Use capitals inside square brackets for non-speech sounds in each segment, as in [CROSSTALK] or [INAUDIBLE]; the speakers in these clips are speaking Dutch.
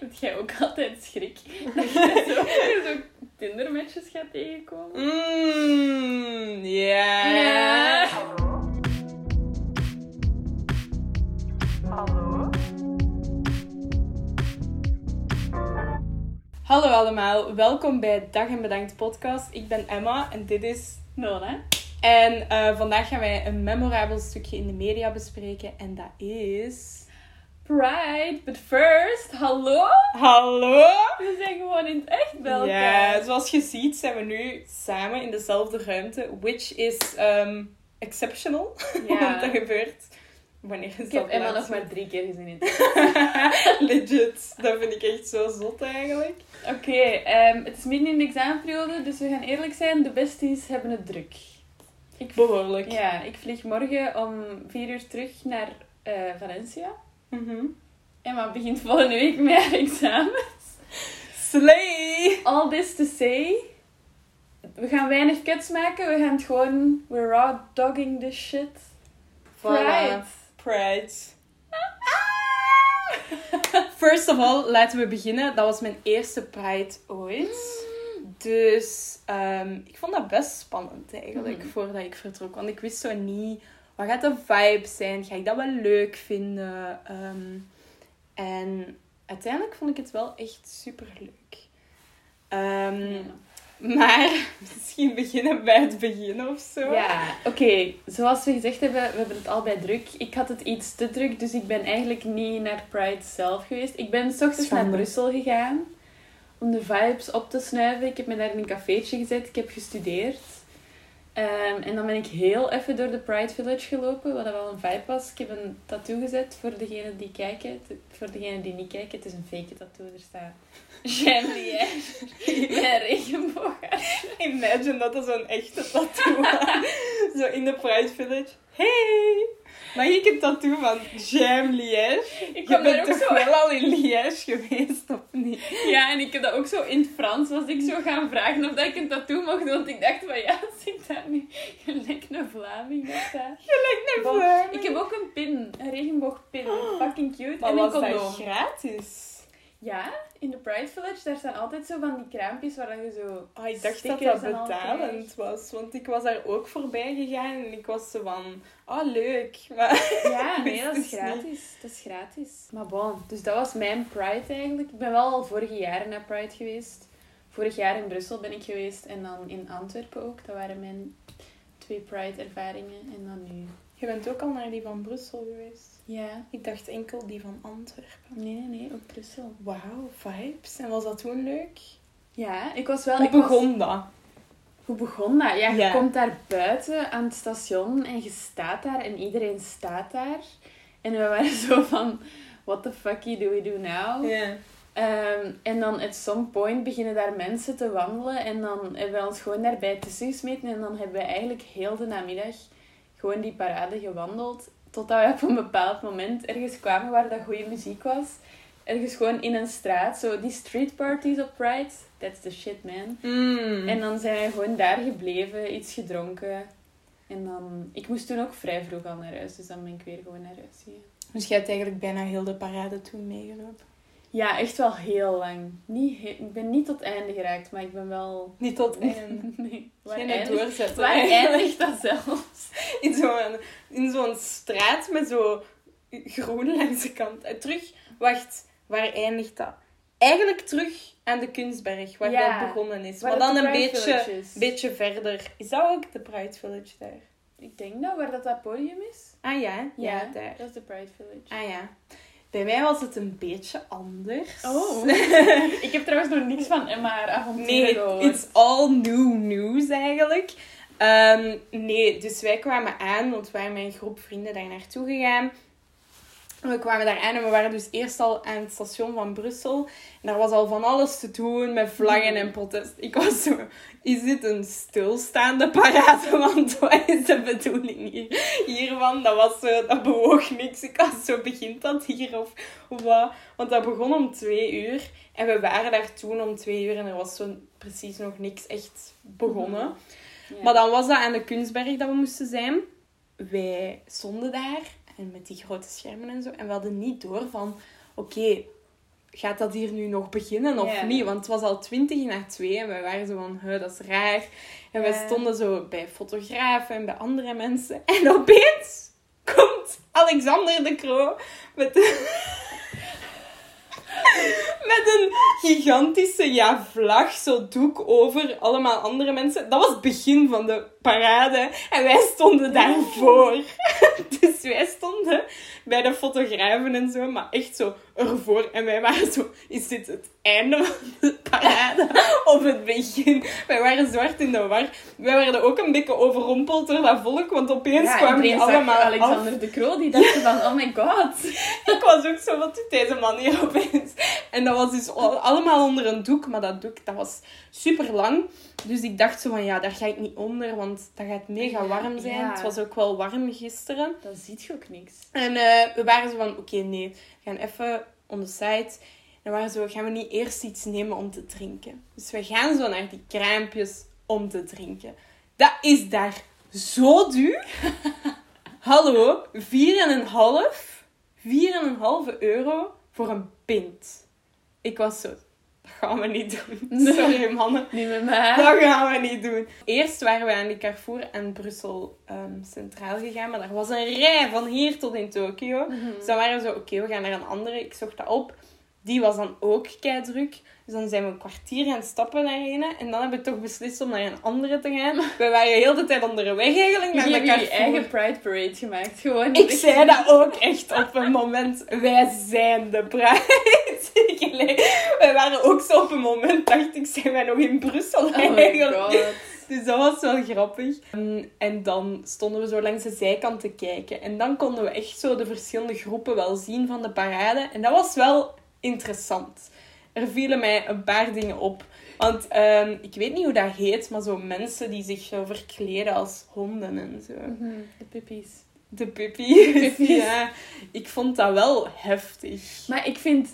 Heb jij ook altijd schrik [LAUGHS] dat je zo, zo Tindermatches gaat tegenkomen? Mmm, ja. Ja. Hallo? Hallo allemaal, welkom bij Dag en Bedankt podcast. Ik ben Emma en dit is Nona. En eh, vandaag gaan wij een memorabel stukje in de media bespreken. En dat is... Pride, but first, hallo? Hallo! We zijn gewoon in het echt bij elkaar. Ja, zoals je ziet zijn we nu samen in dezelfde ruimte. Which is ehm, exceptional. [LAUGHS] Ja. Want dat gebeurt wanneer is Ik heb Emma nog maar drie keer gezien in het [LAUGHS] Legit. Dat vind ik echt zo zot eigenlijk. Oké, ehm, het is midden in de examenperiode, dus we gaan eerlijk zijn, de besties hebben het druk. Ik, Behoorlijk. ja, ik vlieg morgen om vier uur terug naar eh, Valencia. Mhm. Emma begint volgende week met haar examen. Slay! All this to say, we gaan weinig cuts maken, we gaan het gewoon, we're raw dogging this shit. Pride. Pride. First of all, laten we beginnen. Dat was mijn eerste Pride ooit. Dus ehm, ik vond dat best spannend eigenlijk, Mhm. voordat ik vertrok. Want ik wist zo niet, wat gaat de vibe zijn? Ga ik dat wel leuk vinden? Ehm, en uiteindelijk vond ik het wel echt super leuk. Ehm, Ja. Maar [LAUGHS] misschien beginnen bij het begin of zo. Ja, oké. Zoals we gezegd hebben, we hebben het al bij druk. Ik had het iets te druk, dus ik ben eigenlijk niet naar Pride zelf geweest. Ik ben s ochtends Schande. naar Brussel gegaan om de vibes op te snuiven. Ik heb me daar in een cafeetje gezet. Ik heb gestudeerd. Ehm, en dan ben ik heel even door de Pride Village gelopen, wat wel een vibe was. Ik heb een tattoo gezet voor degenen die kijken. Voor degenen die niet kijken, het is een fake tattoo. Er staat [LAUGHS] Jamie met een regenboog. Imagine dat er zo'n echte tattoo was. Zo in de Pride Village. Hey! Mag ik een tattoo van Jam Liège? Ik Je bent ook toch zo wel al in Liège geweest, of niet? Ja, en ik heb dat ook zo in het Frans. Was ik zo gaan vragen of dat ik een tattoo mocht doen. Want ik dacht van ja, [LAUGHS] zit daar nu gelijk een Vlaming of. Gelijk naar Vlaming. Ik heb ook een pin. Een regenboogpin. Fucking cute. Maar en een was dat condoom. gratis? Ja, in de Pride Village, daar staan altijd zo van die kraampjes waar je zo... Oh, ik dacht dat dat en al betalend was. Want ik was daar ook voorbij gegaan en ik was zo van... Oh, leuk. Maar... Ja, [LAUGHS] nee, dat is gratis. Dat is gratis. Maar bon, dus dat was mijn Pride eigenlijk. Ik ben wel al vorige jaren naar Pride geweest. Vorig jaar in Brussel ben ik geweest en dan in Antwerpen ook. Dat waren mijn twee Pride-ervaringen. En dan nu. Je bent ook al naar die van Brussel geweest. Ja. Ik dacht enkel die van Antwerpen. Nee, nee, nee, ook Brussel. Wauw, vibes. En was dat toen leuk? Ja, ik was wel... Hoe was- begon dat? Hoe begon dat? Ja, je Ja. komt daar buiten aan het station en je staat daar en iedereen staat daar. En we waren zo van, what the fuck do we do now? Ja. Ehm, en dan at some point beginnen daar mensen te wandelen. En dan hebben we ons gewoon daarbij tussen gesmeten. En dan hebben we eigenlijk heel de namiddag gewoon die parade gewandeld. Totdat we op een bepaald moment ergens kwamen waar dat goede muziek was. Ergens gewoon in een straat. Zo die street parties op Pride. That's the shit, man. Mm. En dan zijn we gewoon daar gebleven, iets gedronken. En dan... Ik moest toen ook vrij vroeg al naar huis. Dus dan ben ik weer gewoon naar huis gegaan. Dus jij hebt eigenlijk bijna heel de parade toen meegelopen. Ja, echt wel heel lang. Niet he- ik ben niet tot het einde geraakt, maar ik ben wel... Niet tot einde. [LAUGHS] nee. Waar, Geen eindigt, doorzetten. waar eindigt dat zelfs? [LAUGHS] In zo'n in zo'n straat met zo groen langs de kant. En terug, wacht, waar eindigt dat? Eigenlijk terug aan de Kunstberg, waar Ja, dat begonnen is. Maar dan een beetje, beetje verder. Is dat ook de Pride Village daar? Ik denk dat, waar dat, dat podium is. Ah ja, ja, daar. dat is de Pride Village. Ah ja. Bij mij was het een beetje anders. Oh. [LAUGHS] ik heb trouwens nog niks van Emma avonturen Nee, gehoord. it's all new news eigenlijk. Ehm, nee, dus wij kwamen aan, want waren met een groep vrienden daar naartoe gegaan. We kwamen daar aan en we waren dus eerst al aan het station van Brussel. En daar was al van alles te doen met vlaggen en protest. Ik was zo, is dit een stilstaande parade? [LAUGHS] Want wat is de bedoeling hier, hiervan? Dat was zo, dat bewoog niks. Ik was zo, begint dat hier of, of wat? Want dat begon om twee uur. En we waren daar toen om twee uur en er was zo precies nog niks echt begonnen. Ja. Maar dan was dat aan de Kunstberg dat we moesten zijn. Wij stonden daar en met die grote schermen en zo. En we hadden niet door van, oké, gaat dat hier nu nog beginnen of niet? Want het was al twintig na twee en wij waren zo van, "Huh, dat is raar. En wij Ja. stonden zo bij fotografen en bij andere mensen. En opeens komt Alexander de Croo met een, met een gigantische ja, vlag, zo doek over allemaal andere mensen. Dat was het begin van de parade en wij stonden daarvoor. [LAUGHS] Dus wij stonden bij de fotografen en zo, maar echt zo ervoor. En wij waren zo, is dit het einde van de parade [LAUGHS] of het begin? Wij waren zwart in de war. Wij werden ook een beetje overrompeld door dat volk, want opeens Ja, kwamen die allemaal af. Alexander de Croo, die dacht [LAUGHS] van, oh my god. Ik was ook zo, wat doet deze man hier opeens? En dat was dus al- allemaal onder een doek, maar dat doek dat was super lang. Dus ik dacht zo van, ja, daar ga ik niet onder, want dat gaat mega warm zijn. Ja. Het was ook wel warm gisteren. Dan ziet je ook niks. En eh, we waren zo van, oké, nee, we gaan even on the side. En we waren zo, gaan we niet eerst iets nemen om te drinken? Dus we gaan zo naar die kraampjes om te drinken. Dat is daar zo duur. [LAUGHS] Hallo, 4,5 4,5 euro voor een pint. Ik was zo, dat gaan we niet doen. [LAUGHS] Sorry mannen. Nu met mij. Dat gaan we niet doen. Eerst waren we aan die Carrefour en Brussel ehm, Centraal gegaan, maar er was een rij van hier tot in Tokio. Mhm. Dus dan waren we zo, oké, we gaan naar een andere. Ik zocht dat op. Die was dan ook kei druk. Dus dan zijn we een kwartier gaan stappen naar een. En dan hebben we toch beslist om naar een andere te gaan. [LAUGHS] We waren heel de tijd onderweg eigenlijk naar Je hebt je eigen Pride Parade gemaakt. Gewoon. Ik zei dat ook echt op een moment. Wij zijn de Pride. Wij waren ook zo op een moment, dacht ik, zijn wij nog in Brussel Oh my eigenlijk. god. Dus dat was wel grappig. Ehm, En dan stonden we zo langs de zijkant te kijken. En dan konden we echt zo de verschillende groepen wel zien van de parade. En dat was wel interessant. Er vielen mij een paar dingen op. Want ehm, ik weet niet hoe dat heet, maar zo mensen die zich zo verkleden als honden en zo. Mhm, De puppies. De puppies. puppies. [LAUGHS] Ja, ik vond dat wel heftig. Maar ik vind...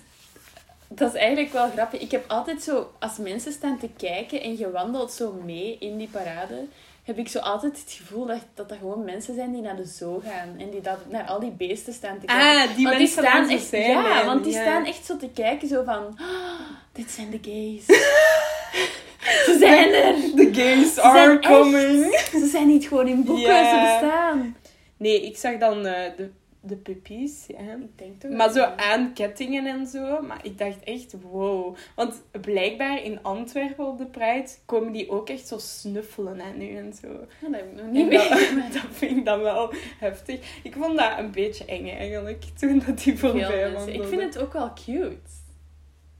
Dat is eigenlijk wel grappig. Ik heb altijd zo... Als mensen staan te kijken en je wandelt zo mee in die parade... Heb ik zo altijd het gevoel dat dat, dat gewoon mensen zijn die naar de zoo gaan. En die dat, naar al die beesten staan te kijken. Ah, die want mensen die staan echt, zijlijn, Ja, want die ja. staan echt zo te kijken. Zo van... "Ah, dit zijn de gays. [LAUGHS] Ze zijn er. The gays are zijn echt. coming. Ze zijn niet gewoon in boeken. Ze bestaan. Nee, ik zag dan eh, de, de puppies. Ja. Ik denk toch Maar zo wel. aan kettingen en zo. Maar ik dacht echt, wow. Want blijkbaar in Antwerpen op de Pride komen die ook echt zo snuffelen aan nu en zo. Ja, dat heb ik nog En [LAUGHS] niet dat, mee. dat vind ik dan wel heftig. Ik vond dat een beetje eng eigenlijk, toen dat die voorbij mensen. Ik wandelden. vind het ook wel cute.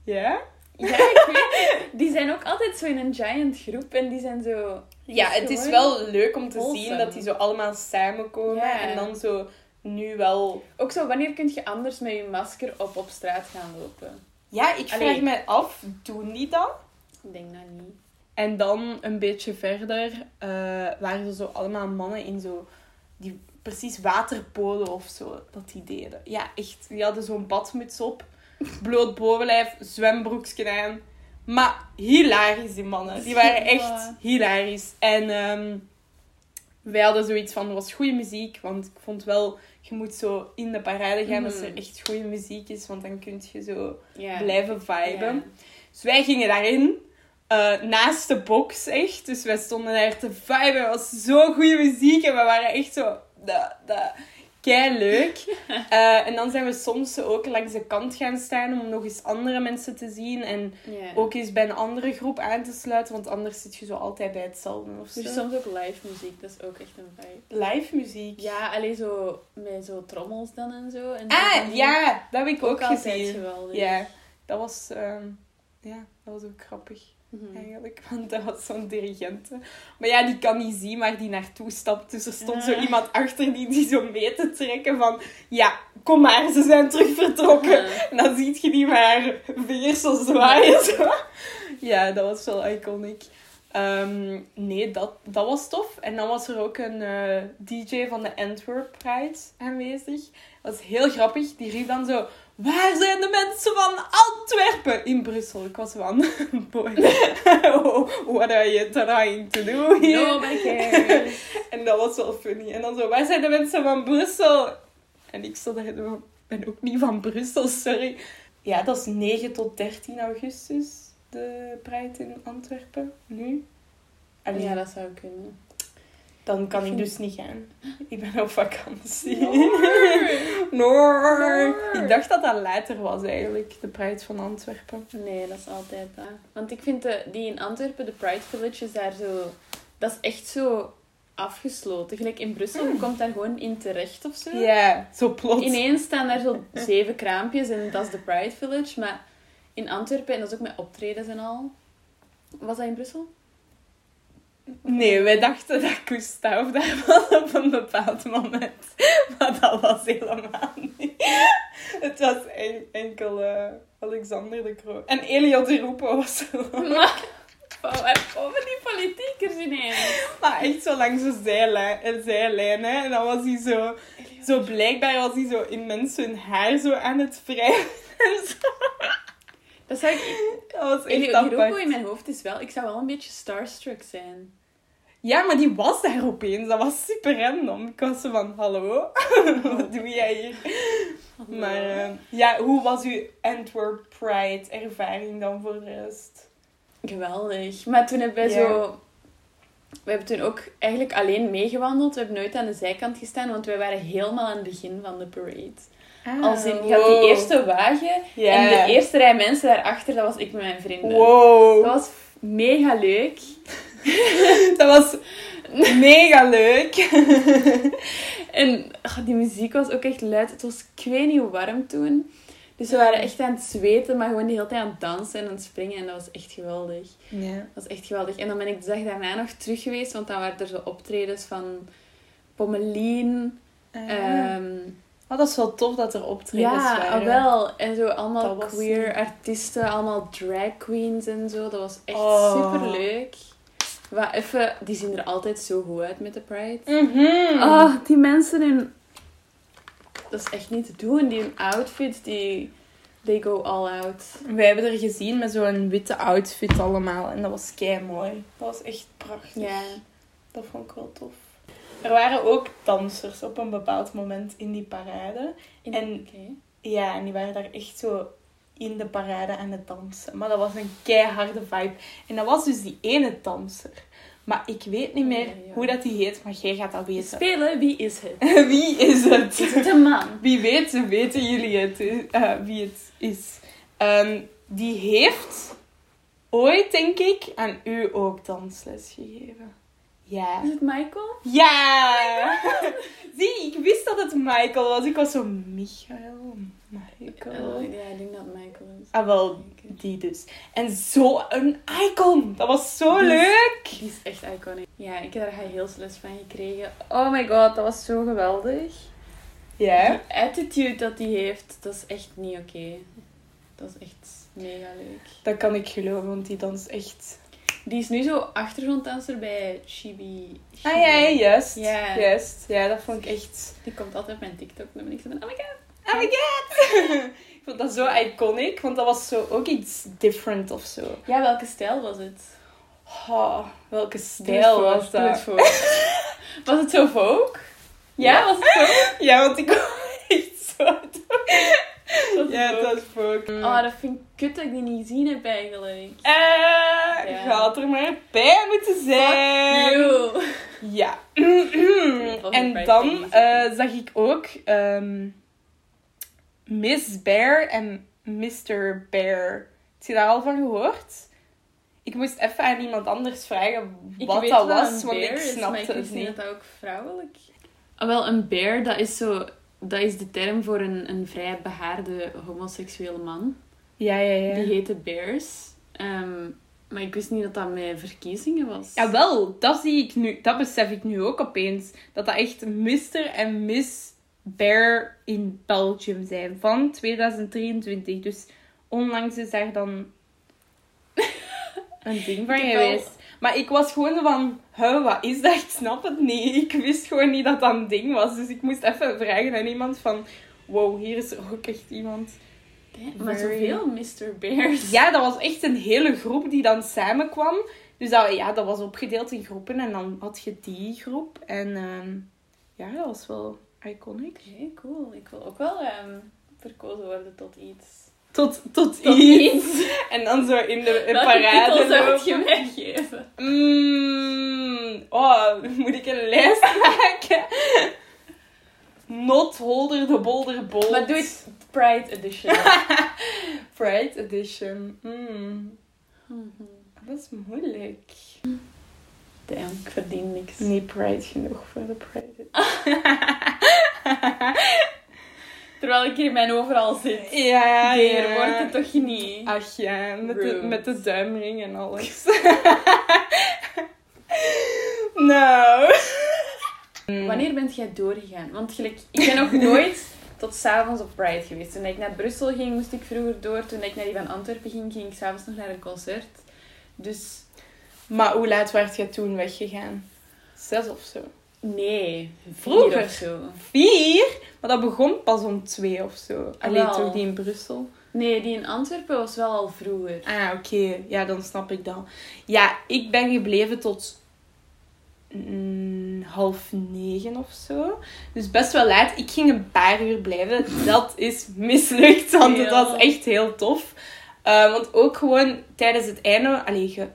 Ja? Ja, ik weet. Die zijn ook altijd zo in een giant groep en die zijn zo... Ja, het is wel leuk om te zien dat die zo allemaal samenkomen. Ja. En dan zo nu wel... Ook zo, wanneer kun je anders met je masker op op straat gaan lopen? Ja, ik vraag Allee. mij af, doen die dat? Ik denk dat niet. En dan een beetje verder eh, waren er zo allemaal mannen in zo... Die precies waterpolen of zo, dat die deden. Ja, echt. Die hadden zo'n badmuts op. [LAUGHS] Bloot bovenlijf, zwembroekje aan. Maar hilarisch, die mannen. Die waren echt hilarisch. En ehm, wij hadden zoiets van, er was goede muziek. Want ik vond wel, je moet zo in de parade gaan als er echt goede muziek is. Want dan kun je zo blijven viben. Dus wij gingen daarin. eh, naast de box, echt. Dus wij stonden daar te viben. Het was zo goede muziek. En we waren echt zo... Da, da, kei leuk. [LAUGHS] Eh, en dan zijn we soms ook langs de kant gaan staan om nog eens andere mensen te zien. En ook eens bij een andere groep aan te sluiten. Want anders zit je zo altijd bij hetzelfde of is zo. soms ook live muziek, dat is ook echt een vibe. Live muziek. Ja, alleen zo met zo trommels dan en zo. En Ah, ja. Dat heb ik ook, ook altijd gezien. geweldig. Ja, dat was... ehm, ja, dat was ook grappig. Mhm. eigenlijk. [LAUGHS] Want dat was zo'n dirigente. Maar ja, die kan niet zien waar die naartoe stapt. Dus er stond zo Ja. iemand achter die, die zo mee te trekken van... Ja, kom maar, ze zijn terug vertrokken. Ja. En dan zie je die maar vingers zo zwaaien. Zo. Ja, dat was wel iconic. Ehm, nee, dat, dat was tof. En dan was er ook een eh, DJ van de Antwerp Pride aanwezig. Dat was heel grappig. Die riep dan zo... Waar zijn de mensen van Antwerpen? In Brussel. Ik was van... [LAUGHS] Boy, [LAUGHS] what are you trying to do here? Nobody cares. [LAUGHS] En dat was wel funny. En dan zo, waar zijn de mensen van Brussel? En ik stond daar ik ben ook niet van Brussel, sorry. Ja, dat is 9 tot 13 augustus, de Pride in Antwerpen, nu. Allee, Ja, dat zou kunnen. Dan kan Ik dus niet gaan. Ik ben op vakantie. Noor. [LAUGHS] Noor. Noor. Ik dacht dat dat later was eigenlijk, de Pride van Antwerpen. Nee, dat is altijd dat. Want ik vind de, die in Antwerpen, de Pride Village, is daar zo... Dat is echt zo afgesloten. Gelijk in Brussel, je komt daar gewoon in terecht of zo. Ja, zo plots. Ineens staan daar zo zeven kraampjes en dat is de Pride Village. Maar in Antwerpen, en dat is ook met optredens en al... Was dat in Brussel? Nee, wij dachten dat Gustav daar was op een bepaald moment. Maar dat was helemaal niet. Het was en, enkel eh, Alexander de Croo. En Elio de Roepen was er ook. [LAUGHS] Maar, komen die politiekers ineens? Maar echt zo langs de zijlijn, eh, zijlijn hè. En dan was hij zo... Zo blijkbaar was hij zo in mensen hun haar zo aan het wrijven. en zo. Dat zou ik... [LAUGHS] Dat was echt. Hiroko in mijn hoofd is wel... Ik zou wel een beetje starstruck zijn. Ja, maar die was daar opeens. Dat was super random. Ik was zo van, hallo? [LAUGHS] Wat doe jij hier? Maar eh, ja, hoe was uw Antwerp Pride ervaring dan voor de rest? Geweldig. Maar toen hebben wij zo... We hebben toen ook eigenlijk alleen meegewandeld. We hebben nooit aan de zijkant gestaan, want wij waren helemaal aan het begin van de parade. Als in, je had die eerste wagen Ah, en de eerste rij mensen daarachter, dat was ik met mijn vrienden. Wow. Dat was mega leuk. [LAUGHS] Dat was mega leuk. [LAUGHS] En ah, die muziek was ook echt luid. Het was ik weet niet hoe warm toen. Dus we waren echt aan het zweten, maar gewoon de hele tijd aan het dansen en aan het springen. En dat was echt geweldig. Ja. Dat was echt geweldig. En dan ben ik de dag daarna nog terug geweest, want dan waren er zo optredens van Pommelien. ehm, oh, dat is wel tof dat er optredens ja, waren. ah, wel. En zo allemaal queer artiesten, allemaal drag queens en zo. Dat was echt Oh. super leuk. Maar even, die zien er altijd zo goed uit met de Pride. Ah, die mensen in... Dat is echt niet te doen. Die outfits, die... They go all out. Wij hebben er gezien met zo'n witte outfit allemaal. En dat was kei mooi. Dat was echt prachtig. Ja. Dat vond ik wel tof. Er waren ook dansers op een bepaald moment in die parade. In- En-. Ja, en die waren daar echt zo in de parade aan het dansen. Maar dat was een keiharde vibe. En dat was dus die ene danser. Maar ik weet niet meer ja. hoe dat die heet, maar jij gaat dat weten. Spelen, wie is het? [LAUGHS] Wie is het? Is het een man? Wie weet, weten jullie het, eh, wie het is. Ehm, die heeft ooit, denk ik, aan u ook dansles gegeven. Ja. Is het Michael? Ja! [LAUGHS] Zie, ik wist dat het Michael was. Ik was zo, Michael, Michael. Oh, ja, ik denk dat Michael is. Ah, wel, die dus. En zo een icon. Dat was zo Die is- leuk. Die is echt iconic. Ja, ik heb daar heel les van gekregen. Oh my god, dat was zo geweldig. Ja. Die attitude dat hij heeft, dat is echt niet oké. Dat is echt mega leuk. Dat kan ik geloven, want die danst echt... Die is nu zo achtergronddanser bij Chibi. Ah ja, ja, juist. Ja. Juist. Ja, dat vond ik echt... Die komt altijd op mijn TikTok. Ben ik zo van, oh my god. Oh my god! [LAUGHS] ik vond dat zo iconic, want dat was zo ook iets different of zo. Ja, welke stijl was het? Oh, welke stijl voor, was het dat? voor. [LAUGHS] Was het zo Vogue? Ja, was het zo? Ja, want ik [LAUGHS] echt zo... Ja, dat was Vogue. Oh, dat vind ik kut dat ik die niet gezien heb eigenlijk. Eh, Ja. gaat er maar bij moeten zijn. Ja. [CLEARS THROAT] en dan eh, zag ik ook ehm, Miss Bear en Mr. Bear. Heb je daar al van gehoord? Ik moest even aan iemand anders vragen Ik wat weet dat wat was, een want bear ik is, snapte maar ik het niet dat ook vrouwelijk... Ah, wel, een bear, dat is zo... Dat is de term voor een, een vrij behaarde homoseksuele man. Ja, ja, ja. Die heette Bears. Ehm, maar ik wist niet dat dat met verkiezingen was. Jawel, dat zie ik nu, dat besef ik nu ook opeens. Dat dat echt Mr. en Miss Bear in Belgium zijn van 2023. Dus onlangs is daar dan [LAUGHS] een ding van wel- geweest. Maar ik was gewoon van, huh, wat is dat? Ik snap het niet. Ik wist gewoon niet dat dat een ding was. Dus ik moest even vragen aan iemand van, wow, hier is ook echt iemand. Damn, maar zoveel Mr. Bears. Ja, dat was echt een hele groep die dan samenkwam. Dus dat, ja, dat was opgedeeld in groepen en dan had je die groep. En ehm, ja, dat was wel iconic. Oké, cool. Ik wil ook wel ehm, verkozen worden tot iets. Tot, tot, Tot iets. iets. [LAUGHS] En dan zo in de in Welke parade zou lopen. je mij geven? Mm, oh, moet ik een lijst [LAUGHS] maken? Not Holder de Bolder Bolt. Maar doe het Pride Edition. [LAUGHS] Pride Edition. Mm, Mhm. dat is moeilijk. Damn, ik verdien niks. Niet Pride genoeg voor de Pride. Terwijl ik hier mijn overal zit. ja, Deer, ja. wordt het toch niet? Ach ja, met de, met de duimring en alles. [LAUGHS] nou. [LAUGHS] Wanneer bent jij doorgegaan? Want gelijk, ik ben nog [LAUGHS] nooit tot s'avonds op Pride geweest. Toen ik naar Brussel ging, moest ik vroeger door. Toen ik naar die van Antwerpen ging, ging ik s'avonds nog naar een concert. Dus Maar hoe laat werd je toen weggegaan? Zes of zo? Nee, vier Vroeger? of zo. Vier? Maar dat begon pas om twee of zo. Alleen toch die in Brussel? Nee, die in Antwerpen was wel al vroeger. Ah, oké. Ja, dan snap ik dat. Ja, ik ben gebleven tot mm, half negen of zo. Dus best wel laat. Ik ging een paar uur blijven. [LAUGHS] Dat is mislukt, want Ja. was echt heel tof. Eh, want ook gewoon tijdens het einde... Allee, je,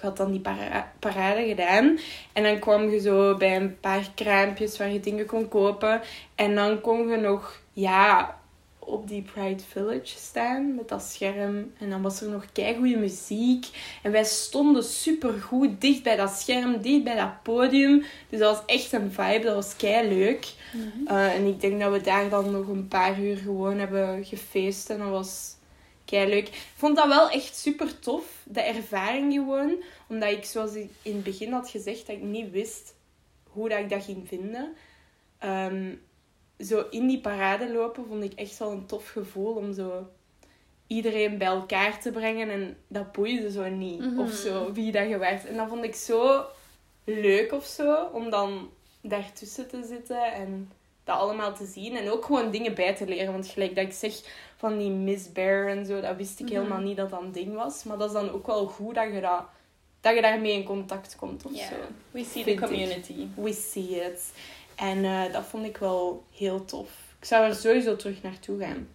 je had dan die para- parade gedaan. En dan kwam je zo bij een paar kraampjes waar je dingen kon kopen. En dan kon je nog... Ja, op die Pride Village staan met dat scherm. En dan was er nog keigoede muziek. En wij stonden super goed dicht bij dat scherm, dicht bij dat podium. Dus dat was echt een vibe, dat was kei leuk. Eh, en ik denk dat we daar dan nog een paar uur gewoon hebben gefeest. En dat was kei leuk. Ik vond dat wel echt super tof, de ervaring gewoon. Omdat ik, zoals ik in het begin had gezegd, dat ik niet wist hoe dat ik dat ging vinden. Ehm, zo in die parade lopen vond ik echt wel een tof gevoel om zo iedereen bij elkaar te brengen. En dat boeide zo niet. Mhm. Of zo, wie dat je werd. En dat vond ik zo leuk of zo, om dan daartussen te zitten en dat allemaal te zien. En ook gewoon dingen bij te leren. Want gelijk dat ik zeg van die Miss Bear en zo, dat wist ik Mhm. helemaal niet dat dat een ding was. Maar dat is dan ook wel goed dat je, dat, dat je daarmee in contact komt of zo. we see the ik. community. We see it. En eh, dat vond ik wel heel tof. Ik zou er sowieso terug naartoe gaan.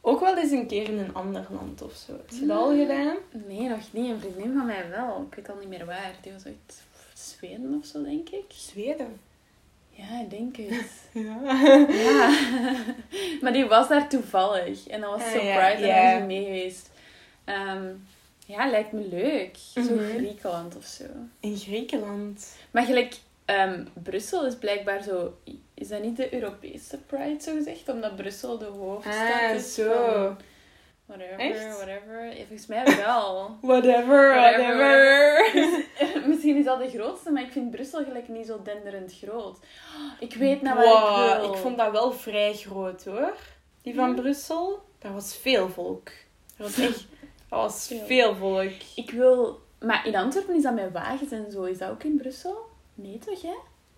Ook wel eens een keer in een ander land of zo. Heb je dat al gedaan? Nee, nog niet. Een vriendin van mij wel. Ik weet al niet meer waar. Die was uit Zweden of zo, denk ik. Zweden. Ja, ik denk het. [LAUGHS] Ja. Ja. [LAUGHS] maar die was daar toevallig. En dat was Ah, zo ja, Pride en daar ze mee geweest. Ehm, ja, lijkt me leuk. Zo Mhm. Griekenland of zo. In Griekenland. Maar gelijk, ehm, Brussel is blijkbaar zo... Is dat niet de Europese Pride, zo gezegd? Omdat Brussel de hoofdstad Ah, is zo. van... Whatever, Echt? whatever. Ja, volgens mij wel. [LAUGHS] Whatever, Whatever. whatever. De grootste, maar ik vind Brussel gelijk niet zo denderend groot. Ik weet nou waar ik wil. ik vond dat wel vrij groot hoor. Die van Ja? Brussel. Daar was veel volk. Dat was echt... [LAUGHS] Dat was Veel. veel volk. Ik wil... Maar in Antwerpen is dat met wagens en zo. Is dat ook in Brussel? Nee toch, hè?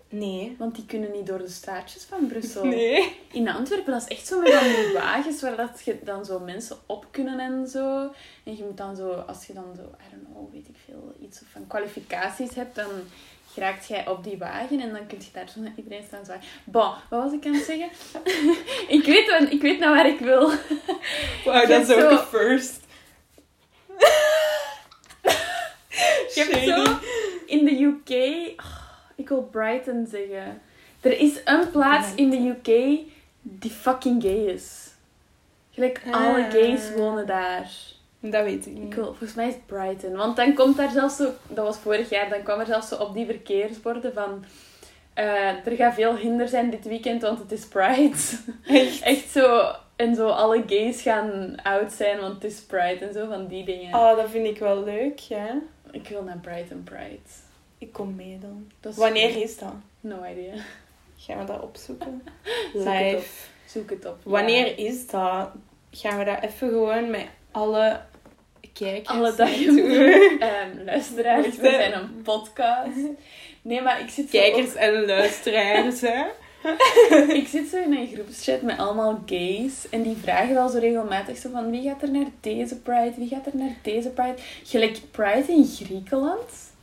Nee. Want die kunnen niet door de straatjes van Brussel. [LAUGHS] Nee. In Antwerpen, dat is echt zo met van die wagens waar dat je dan zo mensen op kunnen en zo. En je moet dan zo, als je dan zo, I don't know, weet ik veel, iets of van kwalificaties hebt, dan geraakt jij op die wagen en dan kun je daar zo naar iedereen staan zwaaien. Bon, wat was ik aan het zeggen? [LAUGHS] ik, weet, ik weet nou waar ik wil. Wow, dat is ook een first. [LAUGHS] Je hebt zo in de UK, oh, ik wil Brighton zeggen. Er is een plaats in de UK die fucking gay is. Gelijk, alle Ah. gays wonen daar. Dat weet ik niet. Ik wil, volgens mij is het Brighton. Want dan komt daar zelfs zo... Dat was vorig jaar. Dan kwam er zelfs zo op die verkeersborden van... eh, er gaat veel hinder zijn dit weekend, want het is Pride. Echt? [LAUGHS] Echt zo... En zo alle gays gaan out zijn, want het is Pride. En zo van die dingen. Oh, dat vind ik wel leuk, ja. Ik wil naar Brighton Pride. Ik kom mee dan. Is Wanneer is dat? No idea. Gaan we dat opzoeken? [LAUGHS] Live. op. Zoek het op. Wanneer Ja. is dat? Gaan we dat even gewoon met alle kijkers Alle dagen. naartoe? [LAUGHS] Ehm, luisteraars, we zijn een podcast. Nee, maar ik zit Kijkers en luisteraars, hè? [LAUGHS] Ik zit zo in een groepschat met allemaal gays. En die vragen wel zo regelmatig zo van... Wie gaat er naar deze Pride? Wie gaat er naar deze Pride? Gelijk Pride in Griekenland.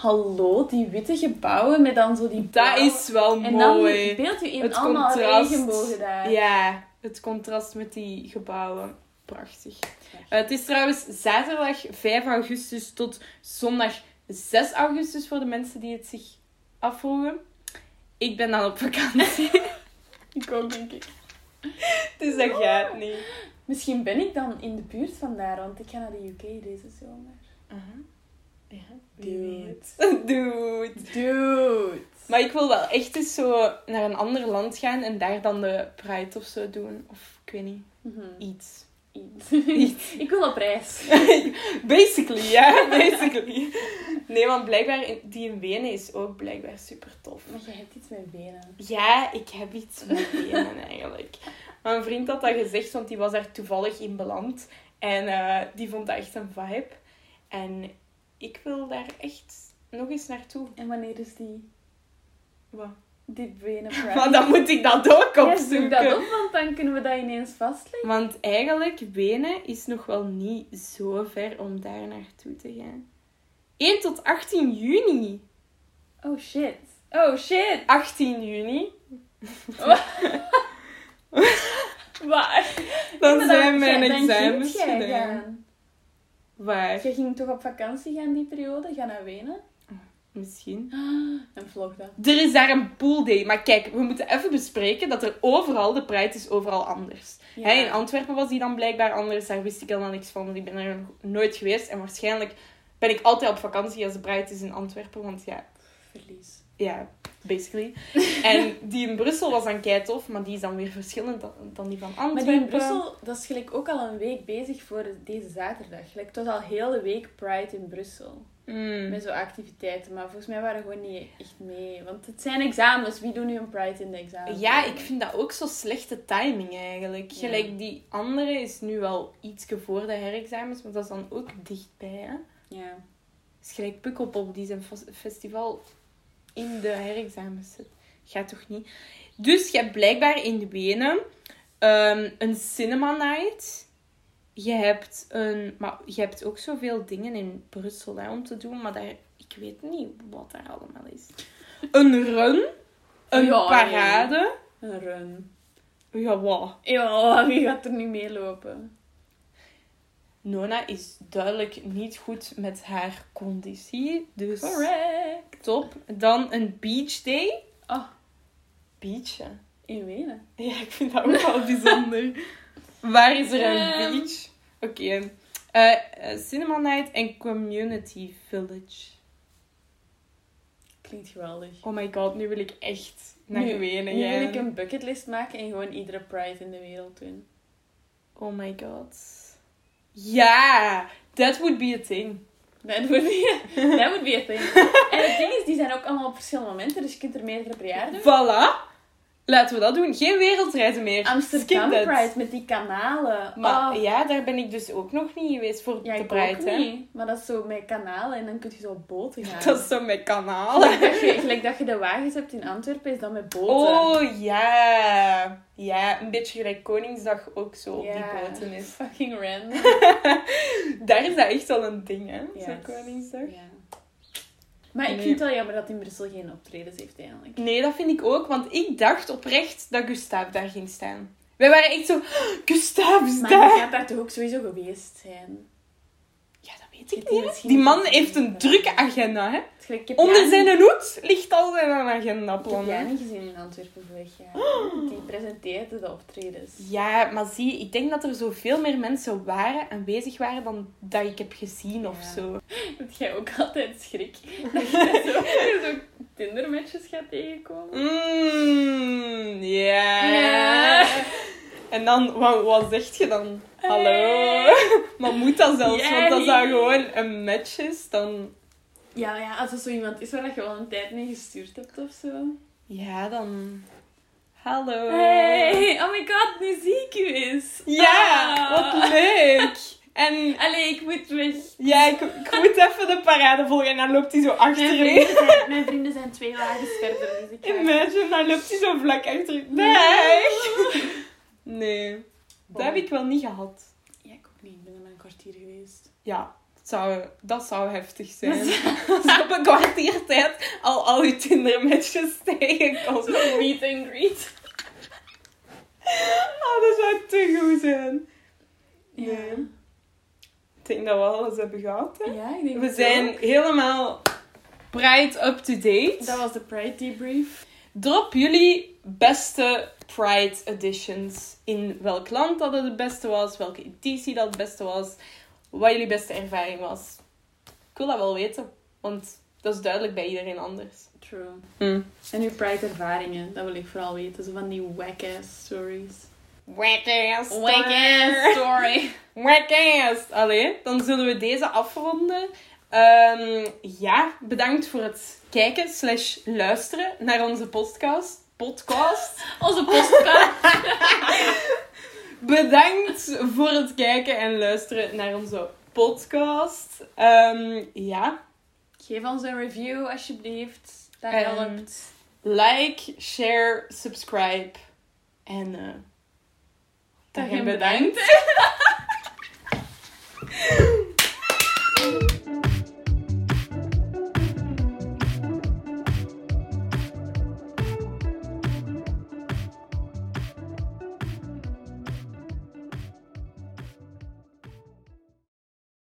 Hallo, die witte gebouwen met dan zo die Dat is wel En dan mooi. beeld je in Het allemaal contrast. regenbogen daar. Ja, het contrast met die gebouwen. prachtig. Eh, het is trouwens zaterdag 5 augustus tot zondag 6 augustus voor de mensen die het zich afvroegen. Ik ben dan op vakantie. [LAUGHS] Ik ook, denk ik. [LAUGHS] dus dat gaat niet. Misschien ben ik dan in de buurt van daar, want ik ga naar de UK deze zomer. Ja, Dude. [LAUGHS] Dude. Dude. Maar ik wil wel echt eens zo naar een ander land gaan en daar dan de Pride of zo doen. Of ik weet niet, Mhm. iets. Iets. Iets. [LAUGHS] ik wil op reis. [LAUGHS] Basically, ja, basically. Nee, want blijkbaar, die in Wenen is ook blijkbaar super tof. Maar jij hebt iets met benen. Ja, ik heb iets met benen eigenlijk. Mijn vriend had dat gezegd, want die was daar toevallig in beland. En eh, die vond dat echt een vibe. En ik wil daar echt nog eens naartoe. En wanneer is die, Wat? die benen pride? Maar dan moet ik dat ook Ja, zoek opzoeken. dat op, want dan kunnen we dat ineens vastleggen. Want eigenlijk, Wenen is nog wel niet zo ver om daar naartoe te gaan. 1 tot 18 juni. Oh shit. Oh shit. 18 juni. [LAUGHS] Waar? Dan zijn mijn examens gedaan. Gaan. Waar? Jij ging toch op vakantie gaan die periode? Ga naar Wenen? Misschien. En vlog dat. Er is daar een pool day. Maar kijk, we moeten even bespreken dat er overal, de Pride is overal anders. Ja. Hè, in Antwerpen was die dan blijkbaar anders. Daar wist ik helemaal niks van, want ik ben er nog nooit geweest. En waarschijnlijk ben ik altijd op vakantie als de Pride is in Antwerpen. Want ja, Verlies. ja, basically. [LAUGHS] en die in Brussel was dan kei tof, maar die is dan weer verschillend dan, dan die van Antwerpen. Maar die in Brussel, dat is gelijk ook al een week bezig voor deze zaterdag. Gelijk, het was al heel de week Pride in Brussel. Mm. Met zo'n activiteiten. Maar volgens mij waren we gewoon niet echt mee. Want het zijn examens. Wie doet nu een Pride in de examens? Ja, ik vind dat ook zo slechte timing eigenlijk. Ja. Gelijk die andere is nu wel iets voor de herexamens, maar dat is dan ook dichtbij. Hè? Ja. is gelijk Pukkelpop die zijn fes- festival in de herexamens zit. Gaat toch niet? Dus je hebt blijkbaar in Wenen ehm, een cinema night. Je hebt, een, maar je hebt ook zoveel dingen in Brussel hè, om te doen, maar daar, ik weet niet wat daar allemaal is. Een run, een Ja, parade. Een run. Ja, wat? Ja, [LAUGHS] wie gaat er nu meelopen? Nona is duidelijk niet goed met haar conditie, dus Correct. top. Dan een beach day. Oh, Beach, hè? in Wenen. Ja, ik vind dat ook wel [LAUGHS] bijzonder. Waar is er een Ehm. beach? Oké. Eh, eh, cinema Night en Community Village. Klinkt geweldig. Oh my god, nu wil ik echt naar nu, Wenen nu wil ik een bucketlist maken en gewoon iedere Pride in de wereld doen. Oh my god. Ja, that would be a thing. Dat would be, [LAUGHS] that would be a thing. En het ding is, die zijn ook allemaal op verschillende momenten, dus je kunt er meerdere per jaar doen. Voilà. Laten we dat doen. Geen wereldreizen meer. Amsterdam Skip. Pride met die kanalen. Maar Oh. ja, daar ben ik dus ook nog niet geweest voor Ja, de Pride, hè. niet. Maar dat is zo met kanalen en dan kun je zo op boten gaan. [LAUGHS] Dat is zo met kanaal. Gelijk dat, je, gelijk dat je de wagens hebt in Antwerpen, is dat met boten. Oh ja. Ja, een beetje gelijk Koningsdag ook zo op die boten is. Fucking random. [LAUGHS] Daar is dat echt wel een ding, hè? Zo'n is- Koningsdag. Ja. Maar ik vind het wel jammer dat in Brussel geen optredens heeft eigenlijk. Nee, dat vind ik ook, want ik dacht oprecht dat Gustav daar ging staan. Wij waren echt zo, [GASPS] "Oh, Gustav is Maar daar! je gaat daar toch ook sowieso geweest zijn? Dat weet ik die niet. man heeft een drukke agenda, hè? Ik heb Onder zijn hoed ligt al zijn agenda Ik heb jij niet gezien in Antwerpen vorig jaar. [GASPS] Die presenteerde de optredens. Ja, maar zie, ik denk dat er zoveel meer mensen waren, aanwezig waren, dan dat ik heb gezien of Ja. zo. [LAUGHS] Heb jij ook altijd schrik? [LAUGHS] [LAUGHS] Dat je zo, zo Tindermatches gaat tegenkomen? Mmm, ja. Ja. En dan, wat, wat zeg je dan? Hallo? Hey. [LAUGHS] Maar moet dat zelfs? Want als dat gewoon een match is, dan... Ja, ja, als er zo iemand is waar je al een tijd mee gestuurd hebt of zo. Ja, dan... Hallo? Hey, oh my god, nu zie ik u eens. Ja, Ah. wat leuk! En Allee, ik moet weg. ja, ik, ik moet even de parade volgen en dan loopt hij zo Mijn achter zijn, mijn vrienden zijn twee wagens verder, dus ik. [LAUGHS] Imagine, dan loopt hij zo vlak achter. Nee! Nee, dat heb ik wel niet gehad. Ja, ik ook niet. Ik ben er maar een kwartier geweest. Ja, het zou, dat zou heftig zijn. Als je op een kwartier tijd al al je Tinder-matches tegenkomt. Zo'n meet and greet. Oh, [LAUGHS] dat zou te goed zijn. Ja. Nee. Ik denk dat we alles hebben gehad. Hè? Ja, ik denk We zijn ook. helemaal Pride up-to-date. Dat was de Pride debrief. Drop jullie beste Pride editions. In welk land dat het het beste was, welke editie dat het beste was, wat jullie beste ervaring was. Ik wil dat wel weten, want dat is duidelijk bij iedereen anders. True. Hm. En uw Pride ervaringen, dat wil ik vooral weten. Zo van die whack-ass stories. Whack-ass [LAUGHS] story. Whack-ass! Allee, dan zullen we deze afronden. Ehm, ja, bedankt voor het kijken slash luisteren naar onze podcast. Podcast. Onze podcast. [LAUGHS] Bedankt voor het kijken en luisteren naar onze podcast. Ehm, ja, Geef ons een review alsjeblieft. Dat helpt. like, share, subscribe. En en en bedankt. [LAUGHS]